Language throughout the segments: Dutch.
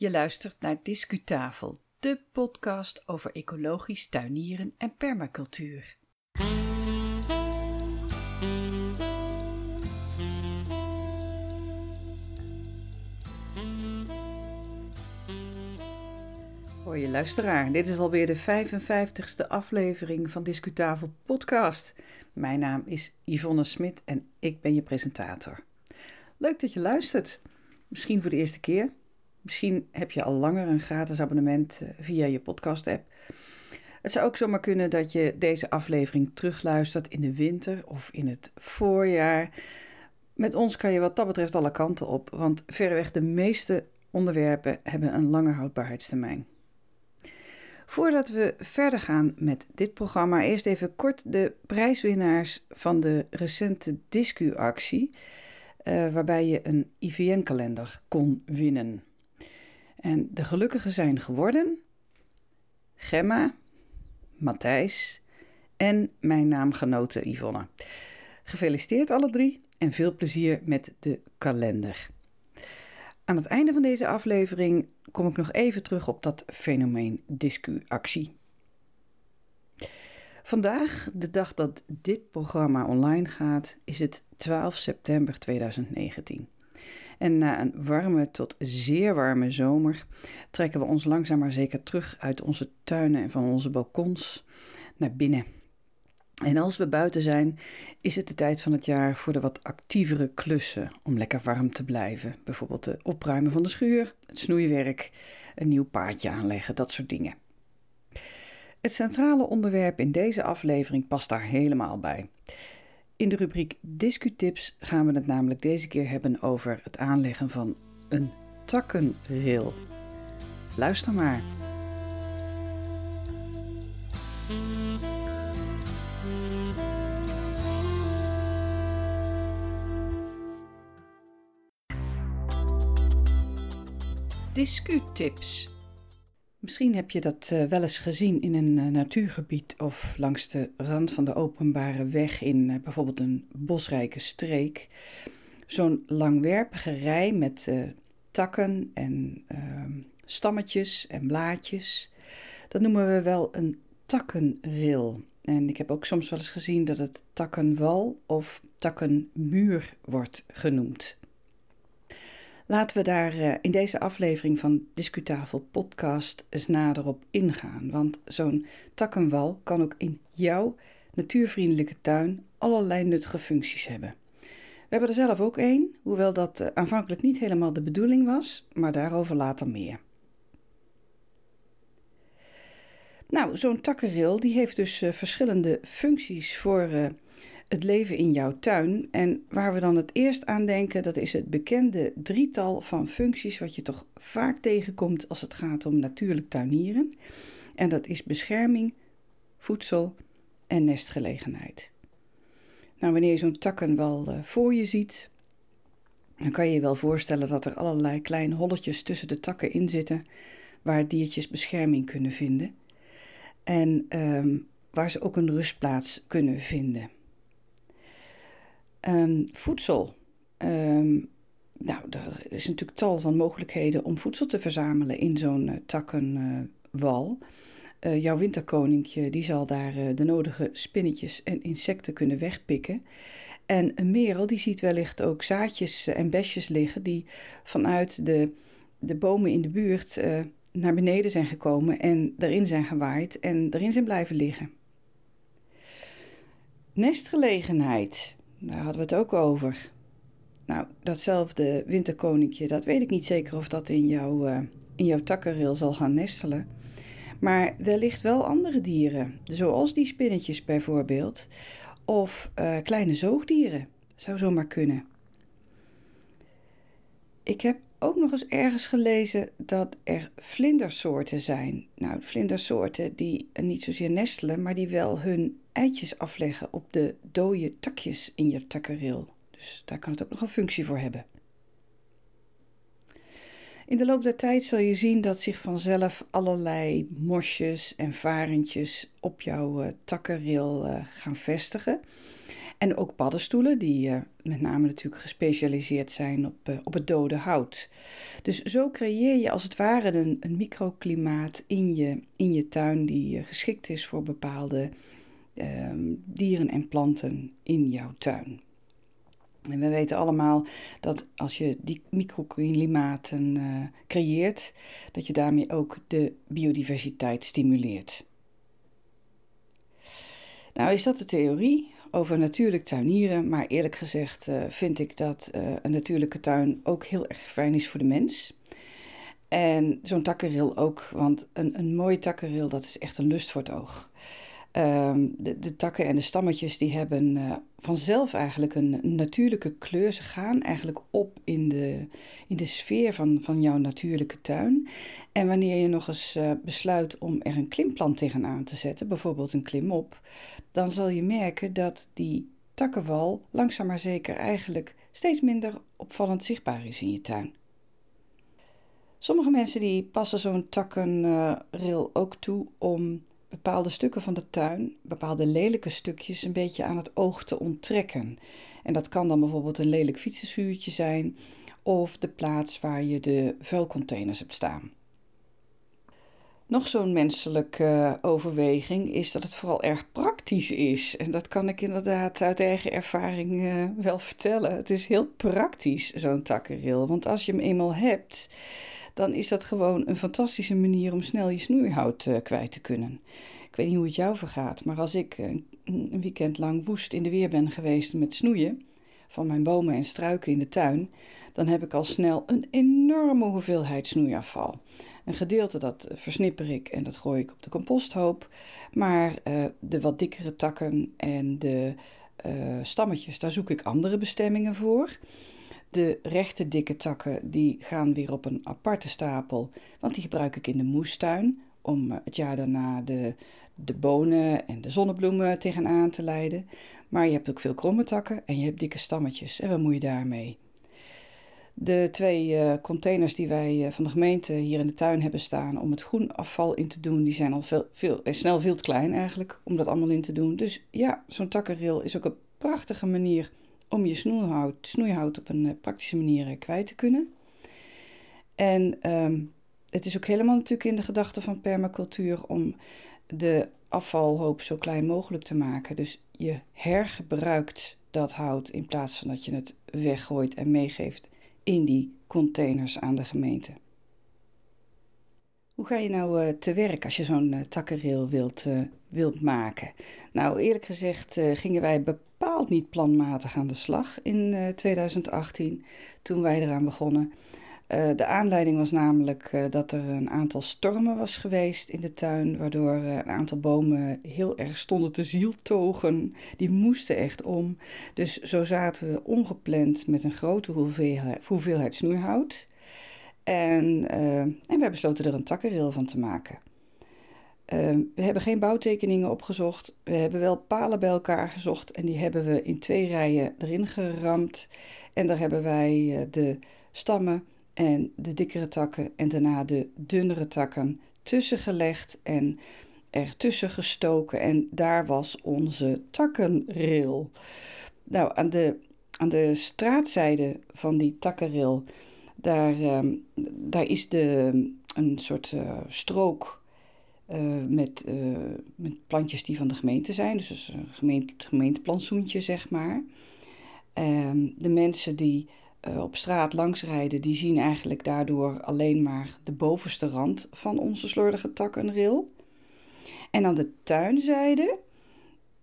Je luistert naar Discutafel, de podcast over ecologisch tuinieren en permacultuur. Hoi je luisteraar, dit is alweer de 55ste aflevering van Discutafel podcast. Mijn naam is Yvonne Smit en ik ben je presentator. Leuk dat je luistert. Misschien voor de eerste keer. Misschien heb je al langer een gratis abonnement eh, via je podcast-app. Het zou ook zomaar kunnen dat je deze aflevering terugluistert in de winter of in het voorjaar. Met ons kan je wat dat betreft alle kanten op, want verreweg de meeste onderwerpen hebben een lange houdbaarheidstermijn. Voordat we verder gaan met dit programma, eerst even kort de prijswinnaars van de recente Discu-actie, uh, waarbij je een IVN-kalender kon winnen. En de gelukkigen zijn geworden Gemma, Matthijs en mijn naamgenote Yvonne. Gefeliciteerd alle drie en veel plezier met de kalender. Aan het einde van deze aflevering kom ik nog even terug op dat fenomeen discu-actie. Vandaag, de dag dat dit programma online gaat, is het 12 september 2019. En na een warme tot zeer warme zomer trekken we ons langzaam maar zeker terug uit onze tuinen en van onze balkons naar binnen. En als we buiten zijn, is het de tijd van het jaar voor de wat actievere klussen om lekker warm te blijven. Bijvoorbeeld het opruimen van de schuur, het snoeiwerk, een nieuw paadje aanleggen, dat soort dingen. Het centrale onderwerp in deze aflevering past daar helemaal bij. In de rubriek Discutips gaan we het namelijk deze keer hebben over het aanleggen van een takkenrail. Luister maar. Discutips. Misschien heb je dat uh, wel eens gezien in een uh, natuurgebied of langs de rand van de openbare weg in uh, bijvoorbeeld een bosrijke streek. Zo'n langwerpige rij met takken en ehm, stammetjes en blaadjes. Dat noemen we wel een takkenril. En ik heb ook soms wel eens gezien dat het takkenwal of takkenmuur wordt genoemd. Laten we daar eh, in deze aflevering van Discutafel Podcast eens nader op ingaan. Want zo'n takkenwal kan ook in jouw natuurvriendelijke tuin allerlei nuttige functies hebben. We hebben er zelf ook één, hoewel dat eh, aanvankelijk niet helemaal de bedoeling was, maar daarover later meer. Nou, zo'n takkenrail die heeft dus uh, verschillende functies voor het leven in jouw tuin. En waar we dan het eerst aan denken, dat is het bekende drietal van functies wat je toch vaak tegenkomt als het gaat om natuurlijk tuinieren. En dat is bescherming, voedsel en nestgelegenheid. Nou, wanneer je zo'n takkenwal uh, voor je ziet, dan kan je je wel voorstellen dat er allerlei kleine holletjes tussen de takken in zitten waar diertjes bescherming kunnen vinden. En um, waar ze ook een rustplaats kunnen vinden. Um, voedsel. Um, nou, er is natuurlijk tal van mogelijkheden om voedsel te verzamelen in zo'n uh, takkenwal. Uh, uh, jouw winterkoninkje die zal daar de nodige spinnetjes en insecten kunnen wegpikken. En een merel die ziet wellicht ook zaadjes en besjes liggen die vanuit de, de bomen in de buurt naar beneden zijn gekomen en erin zijn gewaaid en erin zijn blijven liggen. Nestgelegenheid. Daar hadden we het ook over. Nou, datzelfde winterkoninkje, dat weet ik niet zeker of dat in, jouw uh, in jouw takkenrail zal gaan nestelen. Maar wellicht wel andere dieren, zoals die spinnetjes bijvoorbeeld. Of uh, kleine zoogdieren, zou zomaar kunnen. Ik heb ook nog eens ergens gelezen dat er vlindersoorten zijn. Nou, vlindersoorten die niet zozeer nestelen, maar die wel hun eitjes afleggen op de dode takjes in je takkereel. Dus daar kan het ook nog een functie voor hebben. In de loop der tijd zal je zien dat zich vanzelf allerlei mosjes en varentjes op jouw uh, takkenrail uh, gaan vestigen. En ook paddenstoelen, die uh, met name natuurlijk gespecialiseerd zijn op, op het dode hout. Dus zo creëer je als het ware een, een microklimaat in je, in je tuin die geschikt is voor bepaalde ehm, dieren en planten in jouw tuin. En we weten allemaal dat als je die microklimaten creëert, dat je daarmee ook de biodiversiteit stimuleert. Nou is dat de theorie over natuurlijk tuinieren, maar eerlijk gezegd uh, vind ik dat uh, een natuurlijke tuin ook heel erg fijn is voor de mens. En zo'n takkenril ook, want een, een mooie takkenril dat is echt een lust voor het oog. Ehm, de, de, takken en de stammetjes die hebben uh, vanzelf eigenlijk een, natuurlijke kleur. Ze gaan eigenlijk op in de, in de sfeer van, van jouw natuurlijke tuin. En wanneer je nog eens uh, besluit om er een klimplant tegenaan te zetten, bijvoorbeeld een klimop, dan zal je merken dat die takkenwal langzaam maar zeker eigenlijk steeds minder opvallend zichtbaar is in je tuin. Sommige mensen die passen zo'n takkenrail ook toe om bepaalde stukken van de tuin, bepaalde lelijke stukjes, een beetje aan het oog te onttrekken. En dat kan dan bijvoorbeeld een lelijk fietsenschuurtje zijn of de plaats waar je de vuilcontainers hebt staan. Nog zo'n menselijke overweging is dat het vooral erg praktisch is. En dat kan ik inderdaad uit eigen ervaring uh, wel vertellen. Het is heel praktisch, zo'n takkenrail. Want als je hem eenmaal hebt, dan is dat gewoon een fantastische manier om snel je snoeihout uh, kwijt te kunnen. Ik weet niet hoe het jou vergaat, maar als ik uh, een weekend lang woest in de weer ben geweest met snoeien van mijn bomen en struiken in de tuin, dan heb ik al snel een enorme hoeveelheid snoeiafval. Een gedeelte dat eh, versnipper ik en dat gooi ik op de composthoop. Maar de wat dikkere takken en de stammetjes, daar zoek ik andere bestemmingen voor. De rechte dikke takken die gaan weer op een aparte stapel, want die gebruik ik in de moestuin om het jaar daarna de, de bonen en de zonnebloemen tegenaan te leiden. Maar je hebt ook veel kromme takken en je hebt dikke stammetjes. En wat moet je daarmee? De twee uh, containers die wij uh, van de gemeente hier in de tuin hebben staan om het groenafval in te doen, die zijn al veel, veel, eh, snel veel te klein eigenlijk om dat allemaal in te doen. Dus ja, zo'n takkenrail is ook een prachtige manier om je snoeihout, snoeihout op een praktische manier kwijt te kunnen. En um, het is ook helemaal natuurlijk in de gedachte van permacultuur om de afvalhoop zo klein mogelijk te maken. Dus je hergebruikt dat hout in plaats van dat je het weggooit en meegeeft in die containers aan de gemeente. Hoe ga je nou uh, te werk als je zo'n takkenrail wilt, wilt maken? Nou, eerlijk gezegd gingen wij bepaald niet planmatig aan de slag in 2018 toen wij eraan begonnen. Uh, de aanleiding was namelijk dat er een aantal stormen was geweest in de tuin, waardoor een aantal bomen heel erg stonden te zieltogen. Die moesten echt om. Dus zo zaten we ongepland met een grote hoeveelheid, hoeveelheid snoeihout. En, en we besloten er een takkenrail van te maken. We hebben geen bouwtekeningen opgezocht. We hebben wel palen bij elkaar gezocht en die hebben we in twee rijen erin geramd. En daar hebben wij de stammen en de dikkere takken en daarna de dunnere takken tussen gelegd en ertussen gestoken. En daar was onze takkenrail. Nou, aan de, aan de straatzijde van die takkenrail, daar, uh, daar is de, een soort uh, strook uh, met, uh, met plantjes die van de gemeente zijn. Dus een gemeente, gemeenteplantsoentje, zeg maar. Ehm, de mensen die uh, op straat langsrijden, die zien eigenlijk daardoor alleen maar de bovenste rand van onze slordige takkenrail. En aan de tuinzijde,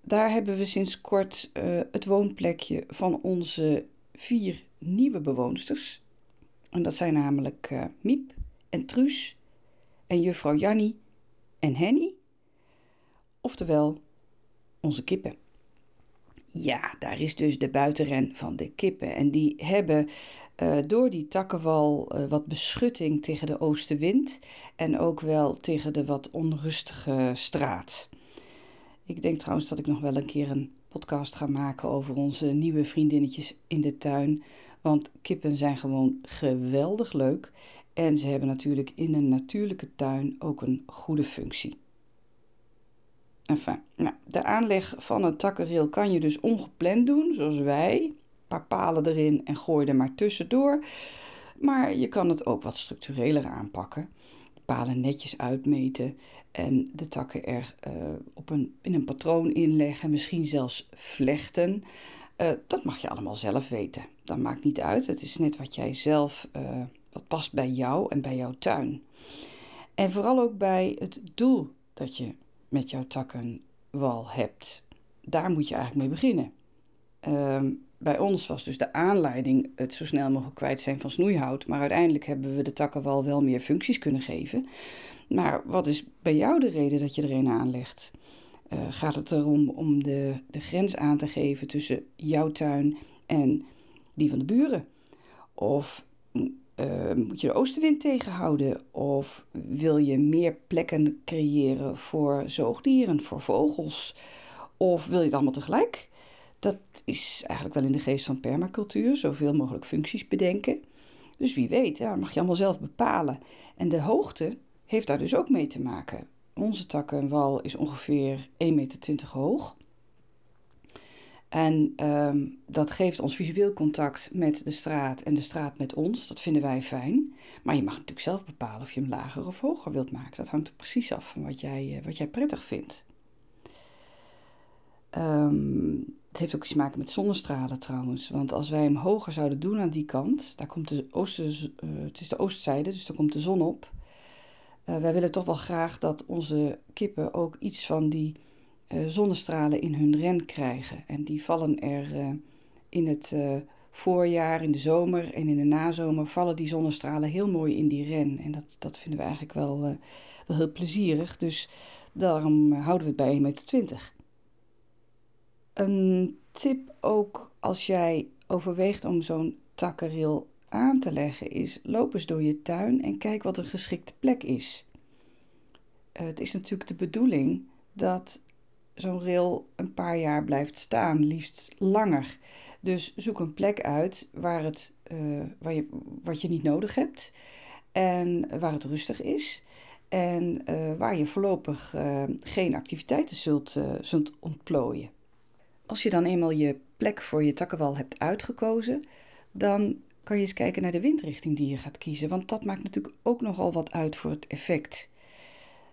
daar hebben we sinds kort het woonplekje van onze vier nieuwe bewoonsters. En dat zijn namelijk Miep en Truus en juffrouw Jannie en Henny. Oftewel onze kippen. Ja, daar is dus de buitenren van de kippen. En die hebben uh, door die takkenwal uh, wat beschutting tegen de oostenwind en ook wel tegen de wat onrustige straat. Ik denk trouwens dat ik nog wel een keer een podcast ga maken over onze nieuwe vriendinnetjes in de tuin. Want kippen zijn gewoon geweldig leuk. En ze hebben natuurlijk in een natuurlijke tuin ook een goede functie. Enfin, nou, de aanleg van een takkenrail kan je dus ongepland doen, zoals wij. Een paar palen erin en gooi er maar tussendoor. Maar je kan het ook wat structureler aanpakken. Palen netjes uitmeten en de takken er uh, op een, in een patroon inleggen, misschien zelfs vlechten. Uh, dat mag je allemaal zelf weten. Dat maakt niet uit. Het is net wat jij zelf, uh, wat past bij jou en bij jouw tuin. En vooral ook bij het doel dat je met jouw takkenwal hebt. Daar moet je eigenlijk mee beginnen. Uh, bij ons was dus de aanleiding het zo snel mogelijk kwijt zijn van snoeihout. Maar uiteindelijk hebben we de takkenwal wel meer functies kunnen geven. Maar wat is bij jou de reden dat je er een aanlegt? Uh, gaat het erom om de, de grens aan te geven tussen jouw tuin en die van de buren? Of uh, moet je de oostenwind tegenhouden? Of wil je meer plekken creëren voor zoogdieren, voor vogels? Of wil je het allemaal tegelijk? Dat is eigenlijk wel in de geest van permacultuur, zoveel mogelijk functies bedenken. Dus wie weet, ja, mag je allemaal zelf bepalen. En de hoogte heeft daar dus ook mee te maken. Onze takkenwal is ongeveer 1,20 meter hoog. En um, dat geeft ons visueel contact met de straat en de straat met ons. Dat vinden wij fijn. Maar je mag natuurlijk zelf bepalen of je hem lager of hoger wilt maken. Dat hangt er precies af van wat jij, eh, wat jij prettig vindt. Um, het heeft ook iets te maken met zonnestralen trouwens. Want als wij hem hoger zouden doen aan die kant, daar komt de oosten, uh, het is de oostzijde, dus daar komt de zon op. Uh, wij willen toch wel graag dat onze kippen ook iets van die zonnestralen in hun ren krijgen. En die vallen er in het voorjaar, in de zomer en in de nazomer, vallen die zonnestralen heel mooi in die ren. En dat, dat vinden we eigenlijk wel, heel plezierig. Dus daarom houden we het bij 1,20 meter. Een tip ook als jij overweegt om zo'n takkenrail aan te leggen is: loop eens door je tuin en kijk wat een geschikte plek is. Het is natuurlijk de bedoeling dat zo'n rail een paar jaar blijft staan, liefst langer. Dus zoek een plek uit waar het, uh, waar je, wat je niet nodig hebt en waar het rustig is. En uh, waar je voorlopig geen activiteiten zult, zult ontplooien. Als je dan eenmaal je plek voor je takkenwal hebt uitgekozen, dan kan je eens kijken naar de windrichting die je gaat kiezen. Want dat maakt natuurlijk ook nogal wat uit voor het effect.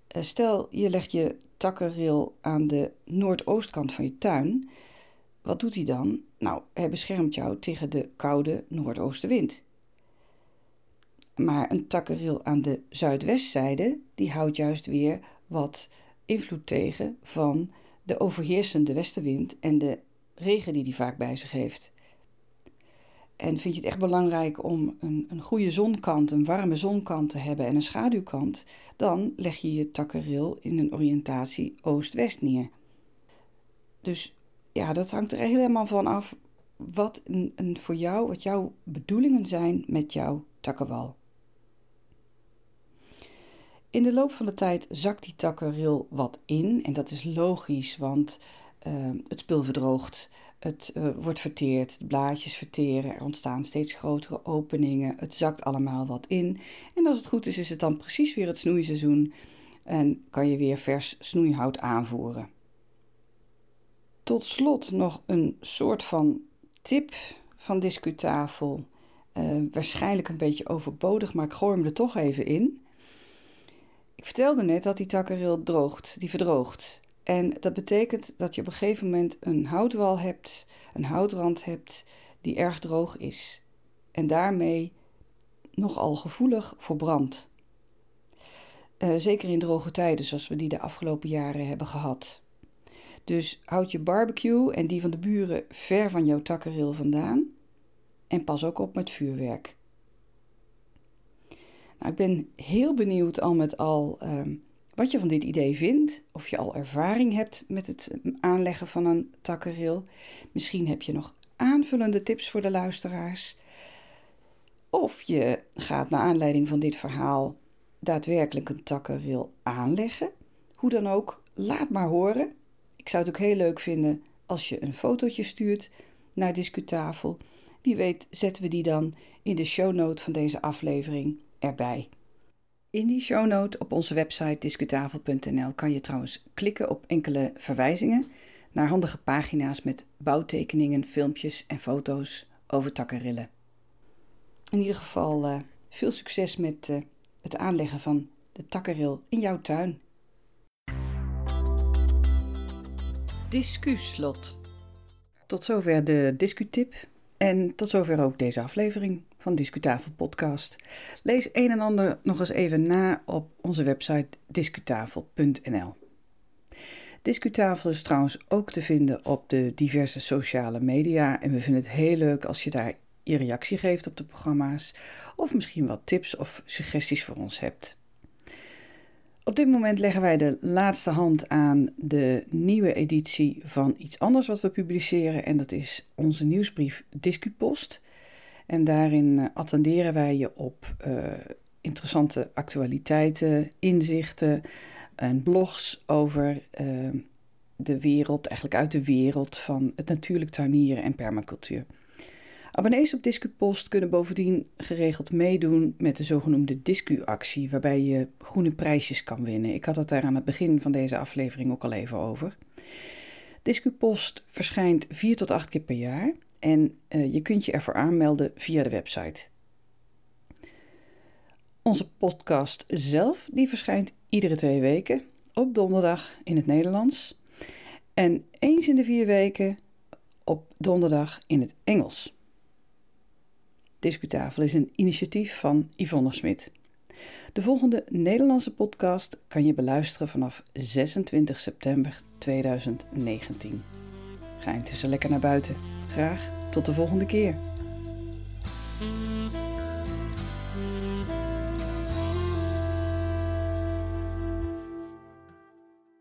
Eh, stel, je legt je takkenrail aan de noordoostkant van je tuin. Wat doet hij dan? Nou, hij beschermt jou tegen de koude noordoostenwind. Maar een takkenrail aan de zuidwestzijde, die houdt juist weer wat invloed tegen van de overheersende westenwind en de regen die die vaak bij zich heeft. En vind je het echt belangrijk om een, een goede zonkant, een warme zonkant te hebben en een schaduwkant, dan leg je je takkenrail in een oriëntatie oost-west neer. Dus ja, dat hangt er helemaal van af wat een, voor jou, wat jouw bedoelingen zijn met jouw takkenwal. In de loop van de tijd zakt die takkenrail wat in. En dat is logisch, want uh, het spul verdroogt. Het uh, wordt verteerd, de blaadjes verteren, er ontstaan steeds grotere openingen. Het zakt allemaal wat in. En als het goed is, is het dan precies weer het snoeiseizoen en kan je weer vers snoeihout aanvoeren. Tot slot nog een soort van tip van discutafel. Uh, waarschijnlijk een beetje overbodig, maar ik gooi hem er toch even in. Ik vertelde net dat die takkenrail droogt, die verdroogt. En dat betekent dat je op een gegeven moment een houtwal hebt, een houtrand hebt die erg droog is. En daarmee nogal gevoelig voor brand. Uh, zeker in droge tijden zoals we die de afgelopen jaren hebben gehad. Dus houd je barbecue en die van de buren ver van jouw takkenrail vandaan. En pas ook op met vuurwerk. Nou, ik ben heel benieuwd al met al um, wat je van dit idee vindt. Of je al ervaring hebt met het aanleggen van een takkenrail. Misschien heb je nog aanvullende tips voor de luisteraars. Of je gaat naar aanleiding van dit verhaal daadwerkelijk een takkenrail aanleggen. Hoe dan ook, laat maar horen. Ik zou het ook heel leuk vinden als je een fotootje stuurt naar Discutafel. Wie weet zetten we die dan in de shownote van deze aflevering erbij. In die shownote op onze website discutafel.nl kan je trouwens klikken op enkele verwijzingen naar handige pagina's met bouwtekeningen, filmpjes en foto's over takkenrillen. In ieder geval uh, veel succes met uh, het aanleggen van de takkenril in jouw tuin. Discuslot. Tot zover de discutip en tot zover ook deze aflevering van Discutafel Podcast. Lees een en ander nog eens even na op onze website discutafel.nl. Discutafel is trouwens ook te vinden op de diverse sociale media en we vinden het heel leuk als je daar je reactie geeft op de programma's of misschien wat tips of suggesties voor ons hebt. Op dit moment leggen wij de laatste hand aan de nieuwe editie van iets anders wat we publiceren en dat is onze nieuwsbrief Discupost. En daarin uh, attenderen wij je op uh, interessante actualiteiten, inzichten en blogs over uh, de wereld, eigenlijk uit de wereld van het natuurlijk tuinieren en permacultuur. Abonnees op DiscuPost kunnen bovendien geregeld meedoen met de zogenoemde Discu-actie, waarbij je groene prijsjes kan winnen. Ik had het daar aan het begin van deze aflevering ook al even over. DiscuPost verschijnt vier tot acht keer per jaar en uh, je kunt je ervoor aanmelden via de website. Onze podcast zelf die verschijnt iedere twee weken op donderdag in het Nederlands en eens in de vier weken op donderdag in het Engels. Discutafel is een initiatief van Yvonne Smit. De volgende Nederlandse podcast kan je beluisteren vanaf 26 september 2019. Ga intussen lekker naar buiten. Graag tot de volgende keer.